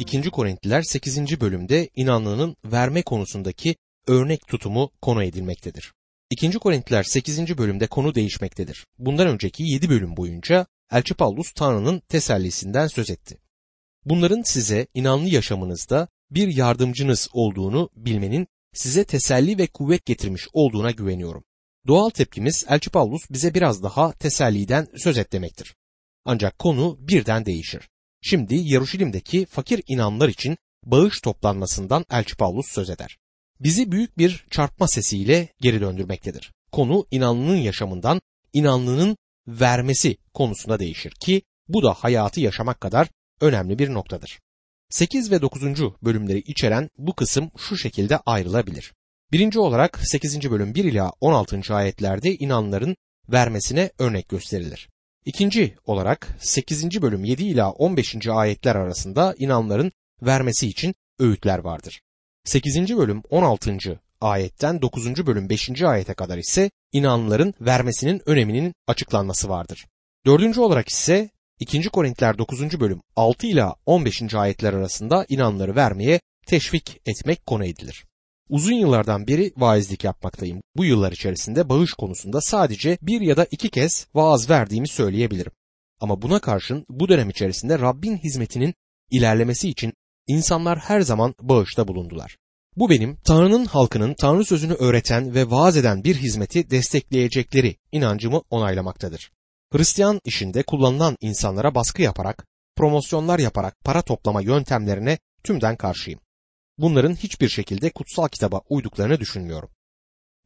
2. Korintliler 8. bölümde inanlının verme konusundaki örnek tutumu konu edilmektedir. 2. Korintliler 8. bölümde konu değişmektedir. Bundan önceki 7 bölüm boyunca Elçi Paulus Tanrı'nın tesellisinden söz etti. Bunların size inanlı yaşamınızda bir yardımcınız olduğunu bilmenin size teselli ve kuvvet getirmiş olduğuna güveniyorum. Doğal tepkimiz Elçi Paulus bize biraz daha teselliden söz et demektir. Ancak konu birden değişir. Şimdi Yaruşilim'deki fakir inanlar için bağış toplanmasından Elçi Paulus söz eder. Bizi büyük bir çarpma sesiyle geri döndürmektedir. Konu inanlının yaşamından inanlının vermesi konusunda değişir ki bu da hayatı yaşamak kadar önemli bir noktadır. 8 ve 9. bölümleri içeren bu kısım şu şekilde ayrılabilir. Birinci olarak 8. bölüm 1 ila 16. ayetlerde inanların vermesine örnek gösterilir. İkinci olarak 8. bölüm 7 ila 15. ayetler arasında inanların vermesi için öğütler vardır. 8. bölüm 16. ayetten 9. bölüm 5. ayete kadar ise inanların vermesinin öneminin açıklanması vardır. Dördüncü olarak ise 2. Korintiler 9. bölüm 6 ila 15. ayetler arasında inanları vermeye teşvik etmek konu edilir. Uzun yıllardan beri vaizlik yapmaktayım. Bu yıllar içerisinde bağış konusunda sadece bir ya da iki kez vaaz verdiğimi söyleyebilirim. Ama buna karşın bu dönem içerisinde Rabbin hizmetinin ilerlemesi için insanlar her zaman bağışta bulundular. Bu benim Tanrı'nın halkının Tanrı sözünü öğreten ve vaaz eden bir hizmeti destekleyecekleri inancımı onaylamaktadır. Hristiyan işinde kullanılan insanlara baskı yaparak, promosyonlar yaparak para toplama yöntemlerine tümden karşıyım. Bunların hiçbir şekilde kutsal kitaba uyduklarını düşünmüyorum.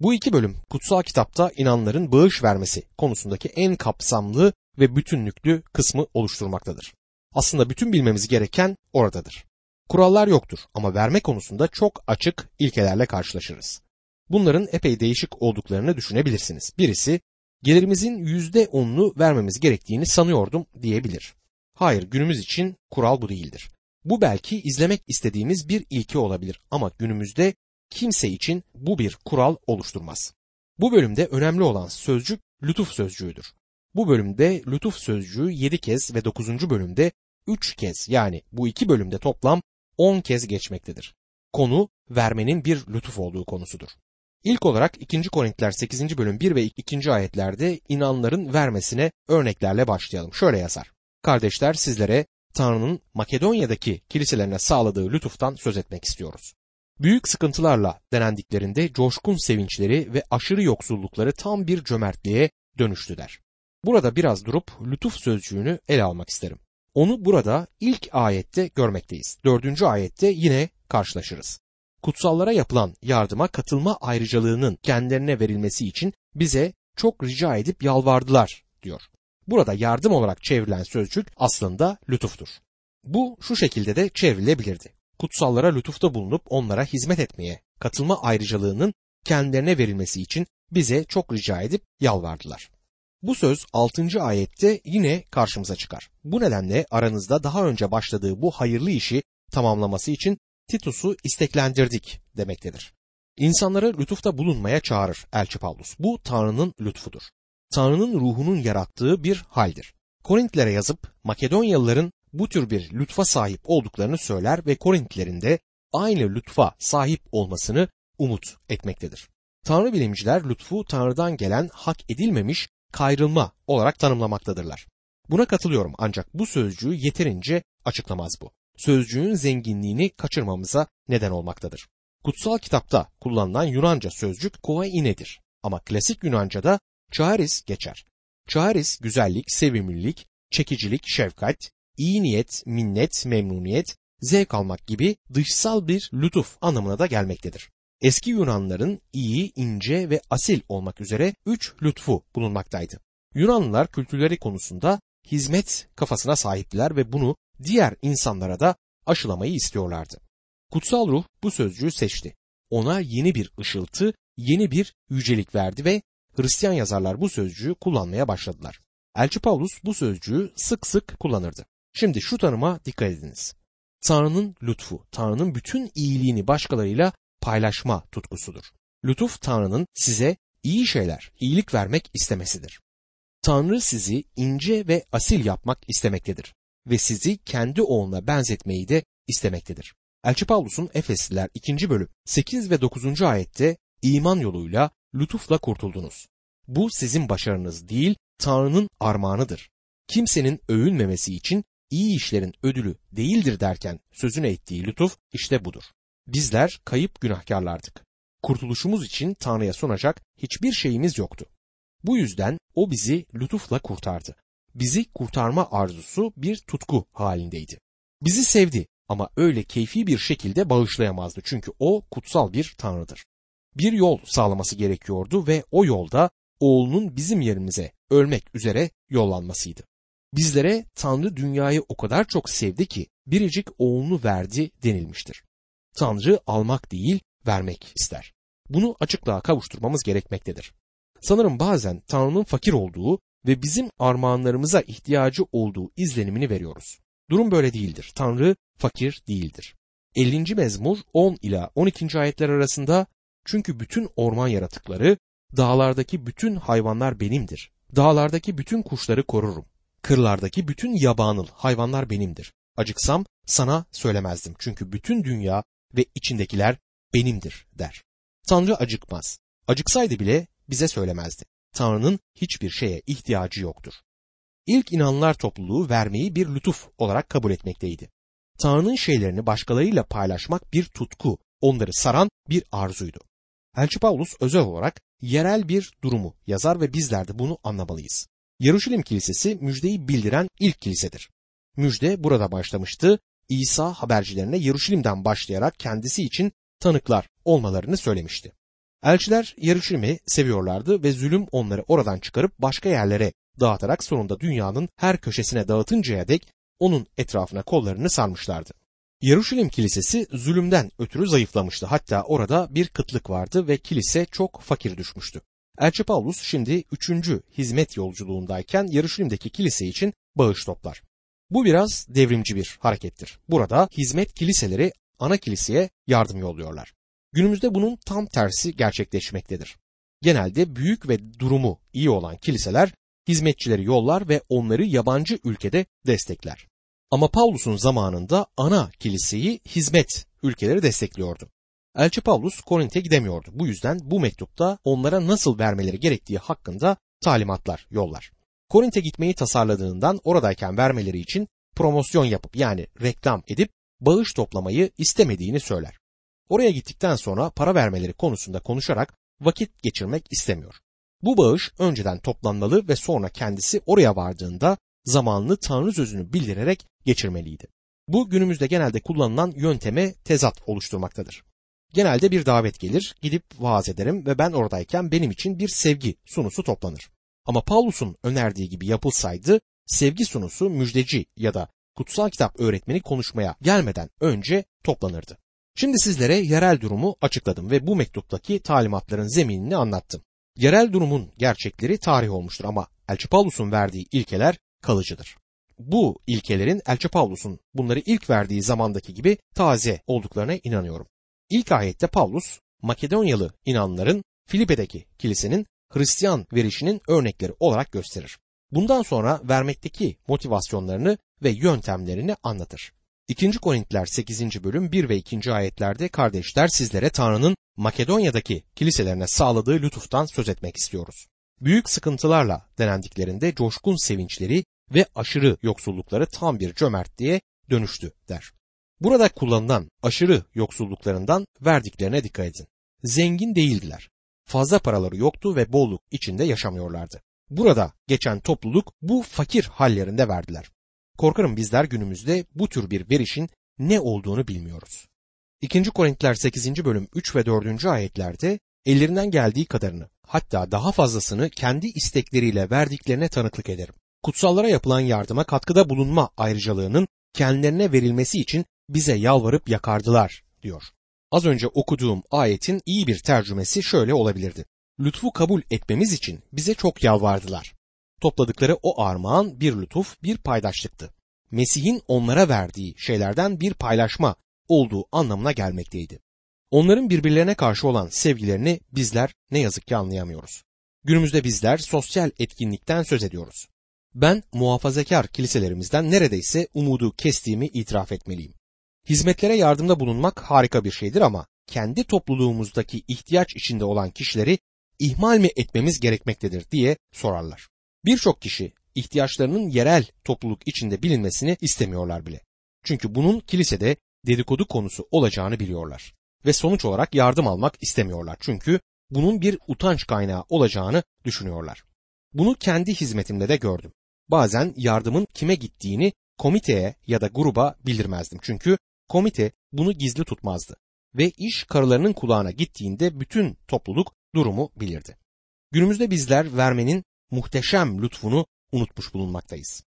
Bu iki bölüm kutsal kitapta inanların bağış vermesi konusundaki en kapsamlı ve bütünlüklü kısmı oluşturmaktadır. Aslında bütün bilmemiz gereken oradadır. Kurallar yoktur ama verme konusunda çok açık ilkelerle karşılaşırız. Bunların epey değişik olduklarını düşünebilirsiniz. Birisi gelirimizin yüzde onunu vermemiz gerektiğini sanıyordum diyebilir. Hayır günümüz için kural bu değildir. Bu belki izlemek istediğimiz bir ilke olabilir ama günümüzde kimse için bu bir kural oluşturmaz. Bu bölümde önemli olan sözcük lütuf sözcüğüdür. Bu bölümde lütuf sözcüğü 7 kez ve 9. bölümde 3 kez yani bu iki bölümde toplam 10 kez geçmektedir. Konu vermenin bir lütuf olduğu konusudur. İlk olarak 2. Korintiler 8. bölüm 1 ve 2. ayetlerde inanların vermesine örneklerle başlayalım. Şöyle yazar. Kardeşler sizlere Tanrı'nın Makedonya'daki kiliselerine sağladığı lütuftan söz etmek istiyoruz. Büyük sıkıntılarla denendiklerinde coşkun sevinçleri ve aşırı yoksullukları tam bir cömertliğe dönüştüler. Burada biraz durup lütuf sözcüğünü ele almak isterim. Onu burada ilk ayette görmekteyiz. Dördüncü ayette yine karşılaşırız. Kutsallara yapılan yardıma katılma ayrıcalığının kendilerine verilmesi için bize çok rica edip yalvardılar diyor. Burada yardım olarak çevrilen sözcük aslında lütuftur. Bu şu şekilde de çevrilebilirdi. Kutsallara lütufta bulunup onlara hizmet etmeye, katılma ayrıcalığının kendilerine verilmesi için bize çok rica edip yalvardılar. Bu söz 6. ayette yine karşımıza çıkar. Bu nedenle aranızda daha önce başladığı bu hayırlı işi tamamlaması için Titus'u isteklendirdik demektedir. İnsanları lütufta bulunmaya çağırır Elçi Paulus. Bu Tanrı'nın lütfudur. Tanrı'nın ruhunun yarattığı bir haldir. Korintlere yazıp Makedonyalıların bu tür bir lütfa sahip olduklarını söyler ve Korintlilerin de aynı lütfa sahip olmasını umut etmektedir. Tanrı bilimciler lütfu Tanrı'dan gelen hak edilmemiş kayrılma olarak tanımlamaktadırlar. Buna katılıyorum ancak bu sözcüğü yeterince açıklamaz bu. Sözcüğün zenginliğini kaçırmamıza neden olmaktadır. Kutsal kitapta kullanılan Yunanca sözcük koainedir ama klasik Yunanca'da charis geçer. Charis güzellik, sevimlilik, çekicilik, şefkat, iyi niyet, minnet, memnuniyet, zevk almak gibi dışsal bir lütuf anlamına da gelmektedir. Eski Yunanların iyi, ince ve asil olmak üzere üç lütfu bulunmaktaydı. Yunanlılar kültürleri konusunda hizmet kafasına sahiptiler ve bunu diğer insanlara da aşılamayı istiyorlardı. Kutsal ruh bu sözcüğü seçti. Ona yeni bir ışıltı, yeni bir yücelik verdi ve Hristiyan yazarlar bu sözcüğü kullanmaya başladılar. Elçi Paulus bu sözcüğü sık sık kullanırdı. Şimdi şu tanıma dikkat ediniz. Tanrı'nın lütfu, Tanrı'nın bütün iyiliğini başkalarıyla paylaşma tutkusudur. Lütuf Tanrı'nın size iyi şeyler, iyilik vermek istemesidir. Tanrı sizi ince ve asil yapmak istemektedir ve sizi kendi oğluna benzetmeyi de istemektedir. Elçi Pavlus'un Efesliler 2. bölüm 8 ve 9. ayette iman yoluyla lütufla kurtuldunuz. Bu sizin başarınız değil, Tanrı'nın armağanıdır. Kimsenin övünmemesi için iyi işlerin ödülü değildir derken sözüne ettiği lütuf işte budur. Bizler kayıp günahkarlardık. Kurtuluşumuz için Tanrı'ya sunacak hiçbir şeyimiz yoktu. Bu yüzden o bizi lütufla kurtardı. Bizi kurtarma arzusu bir tutku halindeydi. Bizi sevdi ama öyle keyfi bir şekilde bağışlayamazdı çünkü o kutsal bir tanrıdır. Bir yol sağlaması gerekiyordu ve o yolda oğlunun bizim yerimize ölmek üzere yollanmasıydı. Bizlere Tanrı dünyayı o kadar çok sevdi ki biricik oğlunu verdi denilmiştir. Tanrı almak değil, vermek ister. Bunu açıklığa kavuşturmamız gerekmektedir. Sanırım bazen Tanrı'nın fakir olduğu ve bizim armağanlarımıza ihtiyacı olduğu izlenimini veriyoruz. Durum böyle değildir. Tanrı fakir değildir. 50. mezmur 10 ila 12. ayetler arasında çünkü bütün orman yaratıkları, dağlardaki bütün hayvanlar benimdir. Dağlardaki bütün kuşları korurum. Kırlardaki bütün yabanıl hayvanlar benimdir. Acıksam sana söylemezdim çünkü bütün dünya ve içindekiler benimdir der. Tanrı acıkmaz. Acıksaydı bile bize söylemezdi. Tanrı'nın hiçbir şeye ihtiyacı yoktur. İlk inanlar topluluğu vermeyi bir lütuf olarak kabul etmekteydi. Tanrı'nın şeylerini başkalarıyla paylaşmak bir tutku, onları saran bir arzuydu. Elçi Paulus özel olarak yerel bir durumu yazar ve bizler de bunu anlamalıyız. Yaruşilim Kilisesi müjdeyi bildiren ilk kilisedir. Müjde burada başlamıştı. İsa habercilerine Yaruşilim'den başlayarak kendisi için tanıklar olmalarını söylemişti. Elçiler Yaruşilim'i seviyorlardı ve zulüm onları oradan çıkarıp başka yerlere dağıtarak sonunda dünyanın her köşesine dağıtıncaya dek onun etrafına kollarını sarmışlardı. Yaruşilim Kilisesi zulümden ötürü zayıflamıştı. Hatta orada bir kıtlık vardı ve kilise çok fakir düşmüştü. Elçi Paulus şimdi üçüncü hizmet yolculuğundayken Yaruşilim'deki kilise için bağış toplar. Bu biraz devrimci bir harekettir. Burada hizmet kiliseleri ana kiliseye yardım yolluyorlar. Günümüzde bunun tam tersi gerçekleşmektedir. Genelde büyük ve durumu iyi olan kiliseler hizmetçileri yollar ve onları yabancı ülkede destekler. Ama Paulus'un zamanında ana kiliseyi hizmet ülkeleri destekliyordu. Elçi Paulus Korint'e gidemiyordu. Bu yüzden bu mektupta onlara nasıl vermeleri gerektiği hakkında talimatlar yollar. Korint'e gitmeyi tasarladığından oradayken vermeleri için promosyon yapıp yani reklam edip bağış toplamayı istemediğini söyler. Oraya gittikten sonra para vermeleri konusunda konuşarak vakit geçirmek istemiyor. Bu bağış önceden toplanmalı ve sonra kendisi oraya vardığında zamanını Tanrı sözünü bildirerek geçirmeliydi. Bu günümüzde genelde kullanılan yönteme tezat oluşturmaktadır. Genelde bir davet gelir, gidip vaaz ederim ve ben oradayken benim için bir sevgi sunusu toplanır. Ama Paulus'un önerdiği gibi yapılsaydı sevgi sunusu müjdeci ya da kutsal kitap öğretmeni konuşmaya gelmeden önce toplanırdı. Şimdi sizlere yerel durumu açıkladım ve bu mektuptaki talimatların zeminini anlattım. Yerel durumun gerçekleri tarih olmuştur ama Elçi Paulus'un verdiği ilkeler kalıcıdır. Bu ilkelerin Elçi Paulus'un bunları ilk verdiği zamandaki gibi taze olduklarına inanıyorum. İlk ayette Paulus Makedonyalı inanların Filipe'deki kilisenin Hristiyan verişinin örnekleri olarak gösterir. Bundan sonra vermekteki motivasyonlarını ve yöntemlerini anlatır. 2. Korintiler 8. bölüm 1 ve 2. ayetlerde kardeşler sizlere Tanrı'nın Makedonya'daki kiliselerine sağladığı lütuftan söz etmek istiyoruz. Büyük sıkıntılarla denendiklerinde coşkun sevinçleri ve aşırı yoksullukları tam bir cömertliğe dönüştü der. Burada kullanılan aşırı yoksulluklarından verdiklerine dikkat edin. Zengin değildiler. Fazla paraları yoktu ve bolluk içinde yaşamıyorlardı. Burada geçen topluluk bu fakir hallerinde verdiler. Korkarım bizler günümüzde bu tür bir verişin ne olduğunu bilmiyoruz. 2. Korintiler 8. bölüm 3 ve 4. ayetlerde ellerinden geldiği kadarını hatta daha fazlasını kendi istekleriyle verdiklerine tanıklık ederim. Kutsallara yapılan yardıma katkıda bulunma ayrıcalığının kendilerine verilmesi için bize yalvarıp yakardılar diyor. Az önce okuduğum ayetin iyi bir tercümesi şöyle olabilirdi. Lütfu kabul etmemiz için bize çok yalvardılar. Topladıkları o armağan bir lütuf, bir paydaşlıktı. Mesih'in onlara verdiği şeylerden bir paylaşma olduğu anlamına gelmekteydi. Onların birbirlerine karşı olan sevgilerini bizler ne yazık ki anlayamıyoruz. Günümüzde bizler sosyal etkinlikten söz ediyoruz. Ben muhafazakar kiliselerimizden neredeyse umudu kestiğimi itiraf etmeliyim. Hizmetlere yardımda bulunmak harika bir şeydir ama kendi topluluğumuzdaki ihtiyaç içinde olan kişileri ihmal mi etmemiz gerekmektedir diye sorarlar. Birçok kişi ihtiyaçlarının yerel topluluk içinde bilinmesini istemiyorlar bile. Çünkü bunun kilisede dedikodu konusu olacağını biliyorlar ve sonuç olarak yardım almak istemiyorlar. Çünkü bunun bir utanç kaynağı olacağını düşünüyorlar. Bunu kendi hizmetimde de gördüm. Bazen yardımın kime gittiğini komiteye ya da gruba bildirmezdim. Çünkü komite bunu gizli tutmazdı ve iş karılarının kulağına gittiğinde bütün topluluk durumu bilirdi. Günümüzde bizler vermenin muhteşem lütfunu unutmuş bulunmaktayız.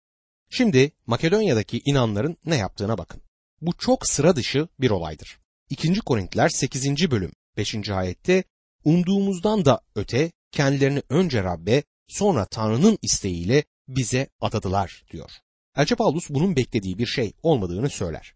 Şimdi Makedonya'daki inanların ne yaptığına bakın. Bu çok sıra dışı bir olaydır. 2. Korintiler 8. bölüm 5. ayette umduğumuzdan da öte kendilerini önce Rabbe sonra Tanrı'nın isteğiyle bize adadılar diyor. Elçi Paulus bunun beklediği bir şey olmadığını söyler.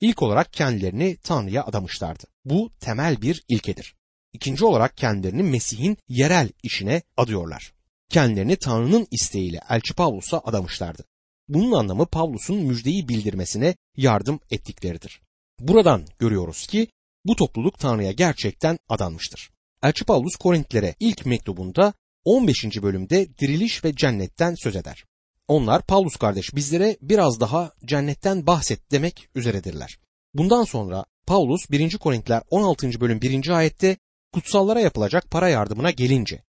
İlk olarak kendilerini Tanrı'ya adamışlardı. Bu temel bir ilkedir. İkinci olarak kendilerini Mesih'in yerel işine adıyorlar. Kendilerini Tanrı'nın isteğiyle Elçi Pavlus'a adamışlardı. Bunun anlamı Pavlus'un müjdeyi bildirmesine yardım ettikleridir. Buradan görüyoruz ki bu topluluk Tanrı'ya gerçekten adanmıştır. Elçi Pavlus Korintlere ilk mektubunda 15. bölümde diriliş ve cennetten söz eder. Onlar Pavlus kardeş bizlere biraz daha cennetten bahset demek üzeredirler. Bundan sonra Paulus 1. Korintiler 16. bölüm 1. ayette kutsallara yapılacak para yardımına gelince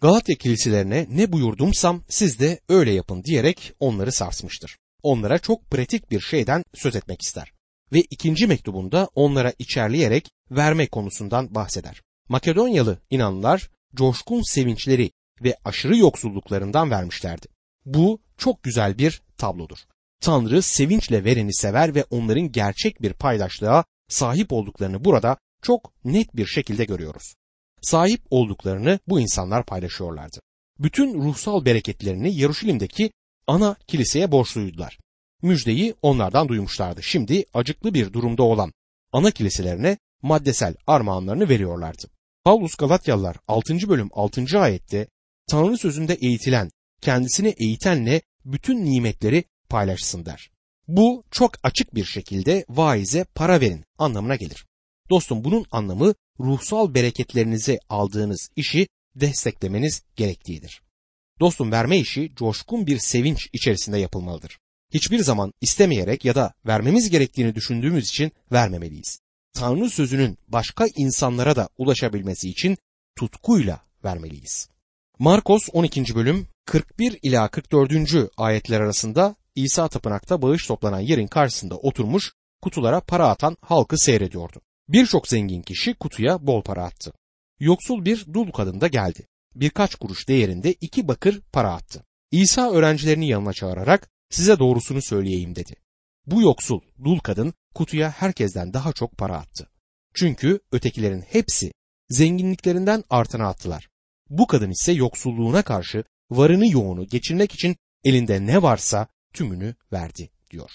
Galatya kiliselerine ne buyurdumsam siz de öyle yapın diyerek onları sarsmıştır. Onlara çok pratik bir şeyden söz etmek ister. Ve ikinci mektubunda onlara içerleyerek verme konusundan bahseder. Makedonyalı inanlılar coşkun sevinçleri ve aşırı yoksulluklarından vermişlerdi. Bu çok güzel bir tablodur. Tanrı sevinçle vereni sever ve onların gerçek bir paydaşlığa sahip olduklarını burada çok net bir şekilde görüyoruz. Sahip olduklarını bu insanlar paylaşıyorlardı. Bütün ruhsal bereketlerini Yaruşilim'deki ana kiliseye borçluydular. Müjdeyi onlardan duymuşlardı. Şimdi acıklı bir durumda olan ana kiliselerine maddesel armağanlarını veriyorlardı. Paulus Galatyalılar 6. bölüm 6. ayette Tanrı sözünde eğitilen, kendisini eğitenle bütün nimetleri paylaşsın der. Bu çok açık bir şekilde vaize para verin anlamına gelir. Dostum bunun anlamı ruhsal bereketlerinizi aldığınız işi desteklemeniz gerektiğidir. Dostum verme işi coşkun bir sevinç içerisinde yapılmalıdır. Hiçbir zaman istemeyerek ya da vermemiz gerektiğini düşündüğümüz için vermemeliyiz. Tanrı sözünün başka insanlara da ulaşabilmesi için tutkuyla vermeliyiz. Markos 12. bölüm 41 ila 44. ayetler arasında İsa tapınakta bağış toplanan yerin karşısında oturmuş kutulara para atan halkı seyrediyordu. Birçok zengin kişi kutuya bol para attı. Yoksul bir dul kadın da geldi. Birkaç kuruş değerinde iki bakır para attı. İsa öğrencilerini yanına çağırarak size doğrusunu söyleyeyim dedi. Bu yoksul dul kadın kutuya herkesten daha çok para attı. Çünkü ötekilerin hepsi zenginliklerinden artana attılar. Bu kadın ise yoksulluğuna karşı varını yoğunu geçirmek için elinde ne varsa tümünü verdi diyor.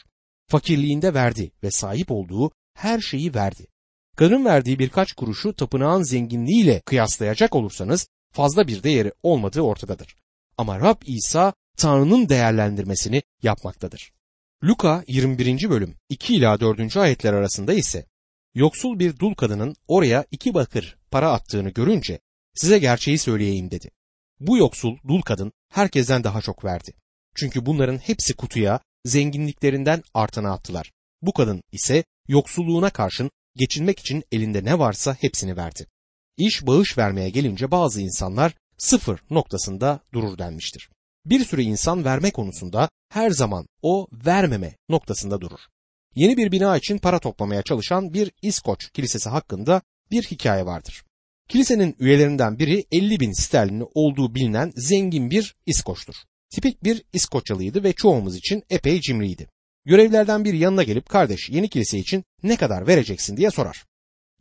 Fakirliğinde verdi ve sahip olduğu her şeyi verdi. Kadın verdiği birkaç kuruşu tapınağın zenginliğiyle kıyaslayacak olursanız fazla bir değeri olmadığı ortadadır. Ama Rab İsa Tanrı'nın değerlendirmesini yapmaktadır. Luka 21. bölüm 2 ila 4. ayetler arasında ise yoksul bir dul kadının oraya iki bakır para attığını görünce size gerçeği söyleyeyim dedi. Bu yoksul dul kadın herkesten daha çok verdi. Çünkü bunların hepsi kutuya zenginliklerinden artana attılar. Bu kadın ise yoksulluğuna karşın geçinmek için elinde ne varsa hepsini verdi. İş bağış vermeye gelince bazı insanlar sıfır noktasında durur denmiştir. Bir sürü insan verme konusunda her zaman o vermeme noktasında durur. Yeni bir bina için para toplamaya çalışan bir İskoç kilisesi hakkında bir hikaye vardır. Kilisenin üyelerinden biri 50 bin sterlini olduğu bilinen zengin bir İskoç'tur. Tipik bir İskoçyalıydı ve çoğumuz için epey cimriydi. Görevlerden bir yanına gelip kardeş yeni kilise için ne kadar vereceksin diye sorar.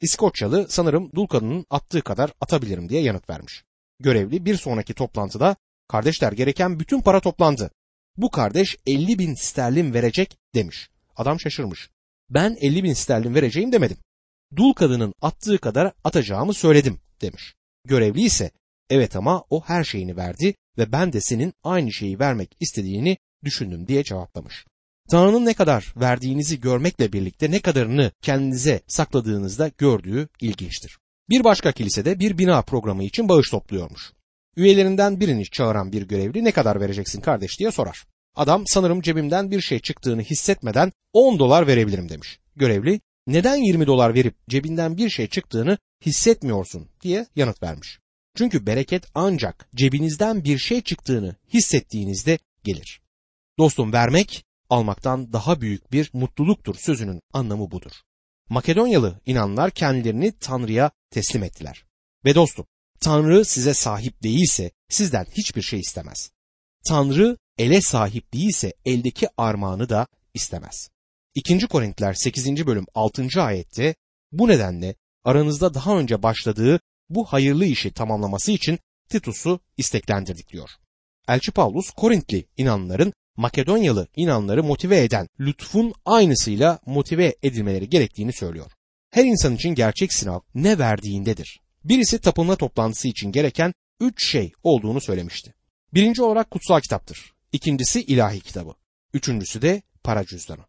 İskoçyalı sanırım dul kadının attığı kadar atabilirim diye yanıt vermiş. Görevli bir sonraki toplantıda kardeşler gereken bütün para toplandı. Bu kardeş 50 bin sterlin verecek demiş. Adam şaşırmış. Ben 50 bin sterlin vereceğim demedim. Dul kadının attığı kadar atacağımı söyledim demiş. Görevli ise evet ama o her şeyini verdi ve ben de senin aynı şeyi vermek istediğini düşündüm diye cevaplamış. Tanrı'nın ne kadar verdiğinizi görmekle birlikte ne kadarını kendinize sakladığınızda gördüğü ilginçtir. Bir başka kilisede bir bina programı için bağış topluyormuş. Üyelerinden birini çağıran bir görevli ne kadar vereceksin kardeş diye sorar. Adam sanırım cebimden bir şey çıktığını hissetmeden 10 dolar verebilirim demiş. Görevli neden 20 dolar verip cebinden bir şey çıktığını hissetmiyorsun diye yanıt vermiş. Çünkü bereket ancak cebinizden bir şey çıktığını hissettiğinizde gelir. Dostum vermek almaktan daha büyük bir mutluluktur sözünün anlamı budur. Makedonyalı inanlar kendilerini Tanrı'ya teslim ettiler. Ve dostum, Tanrı size sahip değilse sizden hiçbir şey istemez. Tanrı ele sahip değilse eldeki armağanı da istemez. 2. Korintiler 8. bölüm 6. ayette bu nedenle aranızda daha önce başladığı bu hayırlı işi tamamlaması için Titus'u isteklendirdik diyor. Elçi Paulus Korintli inanların Makedonyalı inanları motive eden lütfun aynısıyla motive edilmeleri gerektiğini söylüyor. Her insan için gerçek sınav ne verdiğindedir. Birisi tapınma toplantısı için gereken üç şey olduğunu söylemişti. Birinci olarak kutsal kitaptır. İkincisi ilahi kitabı. Üçüncüsü de para cüzdanı.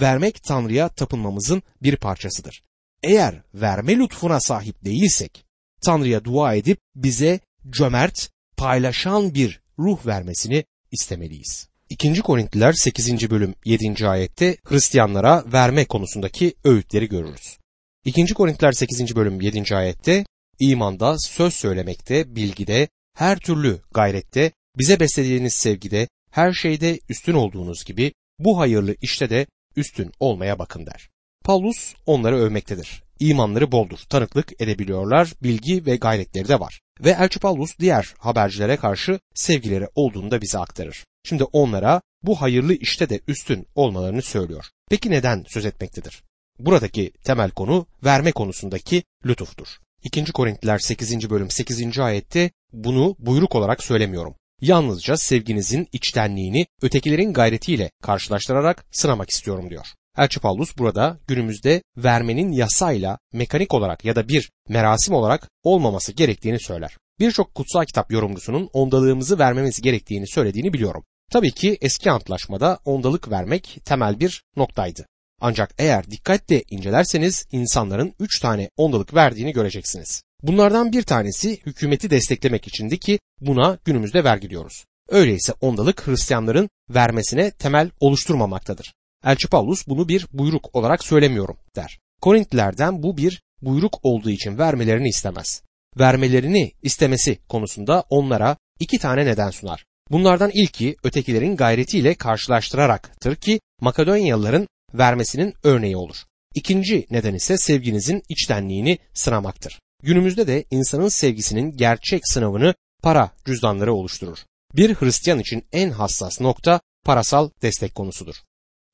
Vermek Tanrı'ya tapınmamızın bir parçasıdır. Eğer verme lütfuna sahip değilsek, Tanrı'ya dua edip bize cömert, paylaşan bir ruh vermesini istemeliyiz. 2. Korintliler 8. bölüm 7. ayette Hristiyanlara verme konusundaki öğütleri görürüz. 2. Korintliler 8. bölüm 7. ayette imanda, söz söylemekte, bilgide, her türlü gayrette, bize beslediğiniz sevgide, her şeyde üstün olduğunuz gibi bu hayırlı işte de üstün olmaya bakın der. Paulus onları övmektedir. İmanları boldur, tanıklık edebiliyorlar, bilgi ve gayretleri de var. Ve Elçi Paulus diğer habercilere karşı sevgileri olduğunu da bize aktarır. Şimdi onlara bu hayırlı işte de üstün olmalarını söylüyor. Peki neden söz etmektedir? Buradaki temel konu verme konusundaki lütuftur. 2. Korintliler 8. bölüm 8. ayette bunu buyruk olarak söylemiyorum. Yalnızca sevginizin içtenliğini ötekilerin gayretiyle karşılaştırarak sınamak istiyorum diyor. Elçi Paulus burada günümüzde vermenin yasayla mekanik olarak ya da bir merasim olarak olmaması gerektiğini söyler. Birçok kutsal kitap yorumcusunun ondalığımızı vermemiz gerektiğini söylediğini biliyorum. Tabii ki eski antlaşmada ondalık vermek temel bir noktaydı. Ancak eğer dikkatle incelerseniz insanların üç tane ondalık verdiğini göreceksiniz. Bunlardan bir tanesi hükümeti desteklemek içindi ki buna günümüzde vergi diyoruz. Öyleyse ondalık Hristiyanların vermesine temel oluşturmamaktadır. Elçi Paulus bunu bir buyruk olarak söylemiyorum der. Korintlilerden bu bir buyruk olduğu için vermelerini istemez. Vermelerini istemesi konusunda onlara iki tane neden sunar. Bunlardan ilki ötekilerin gayretiyle karşılaştıraraktır ki Makedonyalıların vermesinin örneği olur. İkinci neden ise sevginizin içtenliğini sınamaktır. Günümüzde de insanın sevgisinin gerçek sınavını para cüzdanları oluşturur. Bir Hristiyan için en hassas nokta parasal destek konusudur.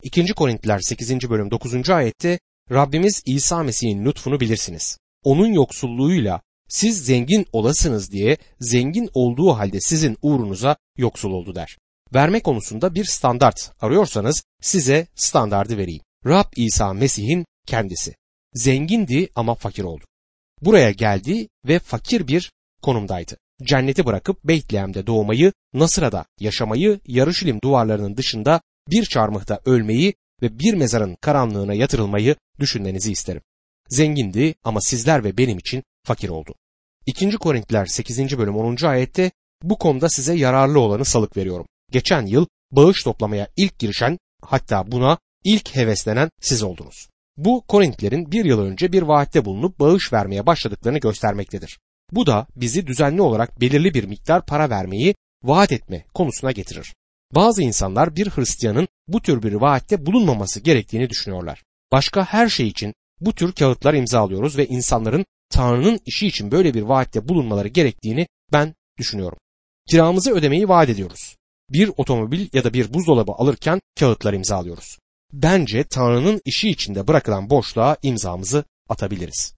2. Korintliler 8. bölüm 9. ayette Rabbimiz İsa Mesih'in lütfunu bilirsiniz. Onun yoksulluğuyla siz zengin olasınız diye zengin olduğu halde sizin uğrunuza yoksul oldu der. Verme konusunda bir standart arıyorsanız size standardı vereyim. Rab İsa Mesih'in kendisi. Zengindi ama fakir oldu. Buraya geldi ve fakir bir konumdaydı. Cenneti bırakıp Beytlehem'de doğmayı, Nasıra'da yaşamayı, Yarışilim duvarlarının dışında bir çarmıhta ölmeyi ve bir mezarın karanlığına yatırılmayı düşünmenizi isterim. Zengindi ama sizler ve benim için fakir oldu. 2. Korintliler 8. bölüm 10. ayette bu konuda size yararlı olanı salık veriyorum. Geçen yıl bağış toplamaya ilk girişen hatta buna ilk heveslenen siz oldunuz. Bu Korintlerin bir yıl önce bir vaatte bulunup bağış vermeye başladıklarını göstermektedir. Bu da bizi düzenli olarak belirli bir miktar para vermeyi vaat etme konusuna getirir. Bazı insanlar bir Hristiyanın bu tür bir vaatte bulunmaması gerektiğini düşünüyorlar. Başka her şey için bu tür kağıtlar imzalıyoruz ve insanların Tanrı'nın işi için böyle bir vaatte bulunmaları gerektiğini ben düşünüyorum. Kiramızı ödemeyi vaat ediyoruz. Bir otomobil ya da bir buzdolabı alırken kağıtlar imzalıyoruz. Bence Tanrı'nın işi içinde bırakılan boşluğa imzamızı atabiliriz.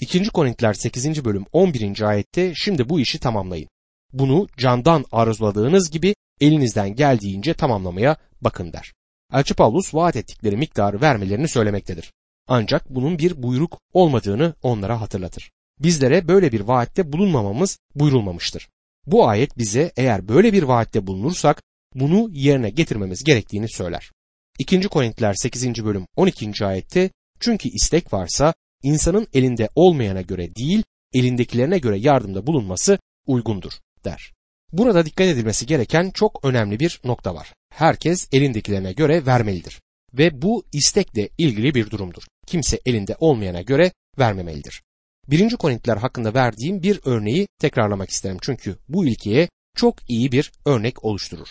2. Korintiler 8. bölüm 11. ayette şimdi bu işi tamamlayın. Bunu candan arzuladığınız gibi elinizden geldiğince tamamlamaya bakın der. Elçi Paulus vaat ettikleri miktarı vermelerini söylemektedir. Ancak bunun bir buyruk olmadığını onlara hatırlatır. Bizlere böyle bir vaatte bulunmamamız buyurulmamıştır. Bu ayet bize eğer böyle bir vaatte bulunursak bunu yerine getirmemiz gerektiğini söyler. 2. Korintiler 8. bölüm 12. ayette çünkü istek varsa insanın elinde olmayana göre değil elindekilerine göre yardımda bulunması uygundur der. Burada dikkat edilmesi gereken çok önemli bir nokta var. Herkes elindekilerine göre vermelidir. Ve bu istekle ilgili bir durumdur. Kimse elinde olmayana göre vermemelidir. 1. Korintiler hakkında verdiğim bir örneği tekrarlamak isterim çünkü bu ilkeye çok iyi bir örnek oluşturur.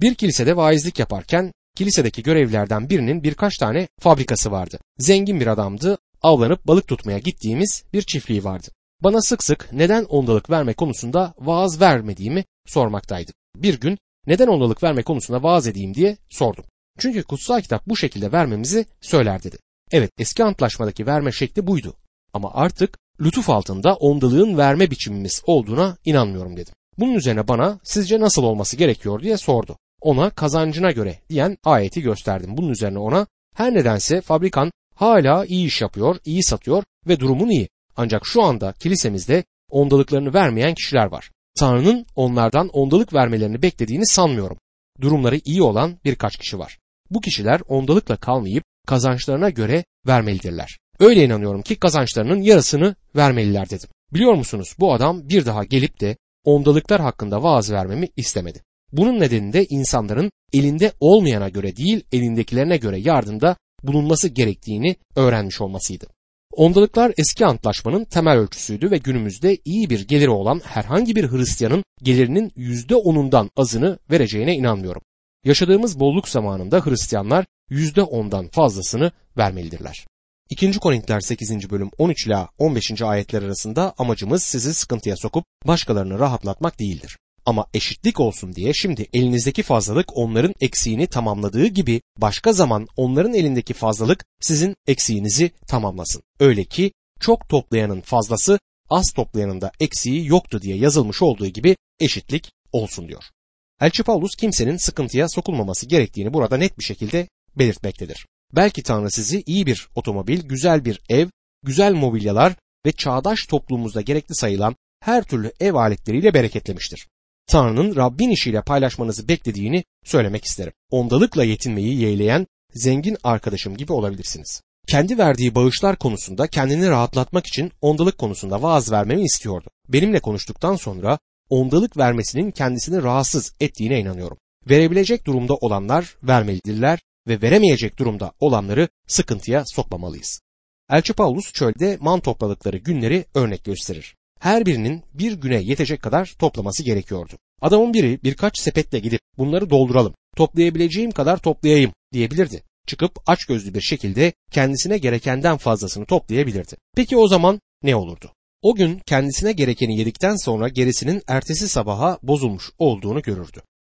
Bir kilisede vaizlik yaparken kilisedeki görevlilerden birinin birkaç tane fabrikası vardı. Zengin bir adamdı, avlanıp balık tutmaya gittiğimiz bir çiftliği vardı. Bana sık sık neden ondalık verme konusunda vaaz vermediğimi sormaktaydı. Bir gün neden ondalık verme konusunda vaaz edeyim diye sordum. Çünkü kutsal kitap bu şekilde vermemizi söyler dedi. Evet eski antlaşmadaki verme şekli buydu. Ama artık lütuf altında ondalığın verme biçimimiz olduğuna inanmıyorum dedim. Bunun üzerine bana sizce nasıl olması gerekiyor diye sordu. Ona kazancına göre diyen ayeti gösterdim. Bunun üzerine ona her nedense fabrikan hala iyi iş yapıyor, iyi satıyor ve durumun iyi. Ancak şu anda kilisemizde ondalıklarını vermeyen kişiler var. Tanrı'nın onlardan ondalık vermelerini beklediğini sanmıyorum. Durumları iyi olan birkaç kişi var. Bu kişiler ondalıkla kalmayıp kazançlarına göre vermelidirler. Öyle inanıyorum ki kazançlarının yarısını vermeliler dedim. Biliyor musunuz bu adam bir daha gelip de ondalıklar hakkında vaaz vermemi istemedi. Bunun nedeni de insanların elinde olmayana göre değil elindekilerine göre yardımda bulunması gerektiğini öğrenmiş olmasıydı. Ondalıklar eski antlaşmanın temel ölçüsüydü ve günümüzde iyi bir geliri olan herhangi bir Hristiyanın gelirinin yüzde onundan azını vereceğine inanmıyorum. Yaşadığımız bolluk zamanında Hristiyanlar yüzde ondan fazlasını vermelidirler. 2. Korintiler 8. bölüm 13 ila 15. ayetler arasında amacımız sizi sıkıntıya sokup başkalarını rahatlatmak değildir. Ama eşitlik olsun diye şimdi elinizdeki fazlalık onların eksiğini tamamladığı gibi başka zaman onların elindeki fazlalık sizin eksiğinizi tamamlasın. Öyle ki çok toplayanın fazlası az toplayanın da eksiği yoktu diye yazılmış olduğu gibi eşitlik olsun diyor. Elçi Paulus kimsenin sıkıntıya sokulmaması gerektiğini burada net bir şekilde belirtmektedir. Belki Tanrı sizi iyi bir otomobil, güzel bir ev, güzel mobilyalar ve çağdaş toplumumuzda gerekli sayılan her türlü ev aletleriyle bereketlemiştir. Tanrı'nın Rabbin işiyle paylaşmanızı beklediğini söylemek isterim. Ondalıkla yetinmeyi yeğleyen zengin arkadaşım gibi olabilirsiniz. Kendi verdiği bağışlar konusunda kendini rahatlatmak için ondalık konusunda vaaz vermemi istiyordu. Benimle konuştuktan sonra ondalık vermesinin kendisini rahatsız ettiğine inanıyorum. Verebilecek durumda olanlar vermelidirler ve veremeyecek durumda olanları sıkıntıya sokmamalıyız. Elçi Paulus çölde man topladıkları günleri örnek gösterir. Her birinin bir güne yetecek kadar toplaması gerekiyordu. Adamın biri birkaç sepetle gidip bunları dolduralım, toplayabileceğim kadar toplayayım diyebilirdi. Çıkıp açgözlü bir şekilde kendisine gerekenden fazlasını toplayabilirdi. Peki o zaman ne olurdu? O gün kendisine gerekeni yedikten sonra gerisinin ertesi sabaha bozulmuş olduğunu görürdü.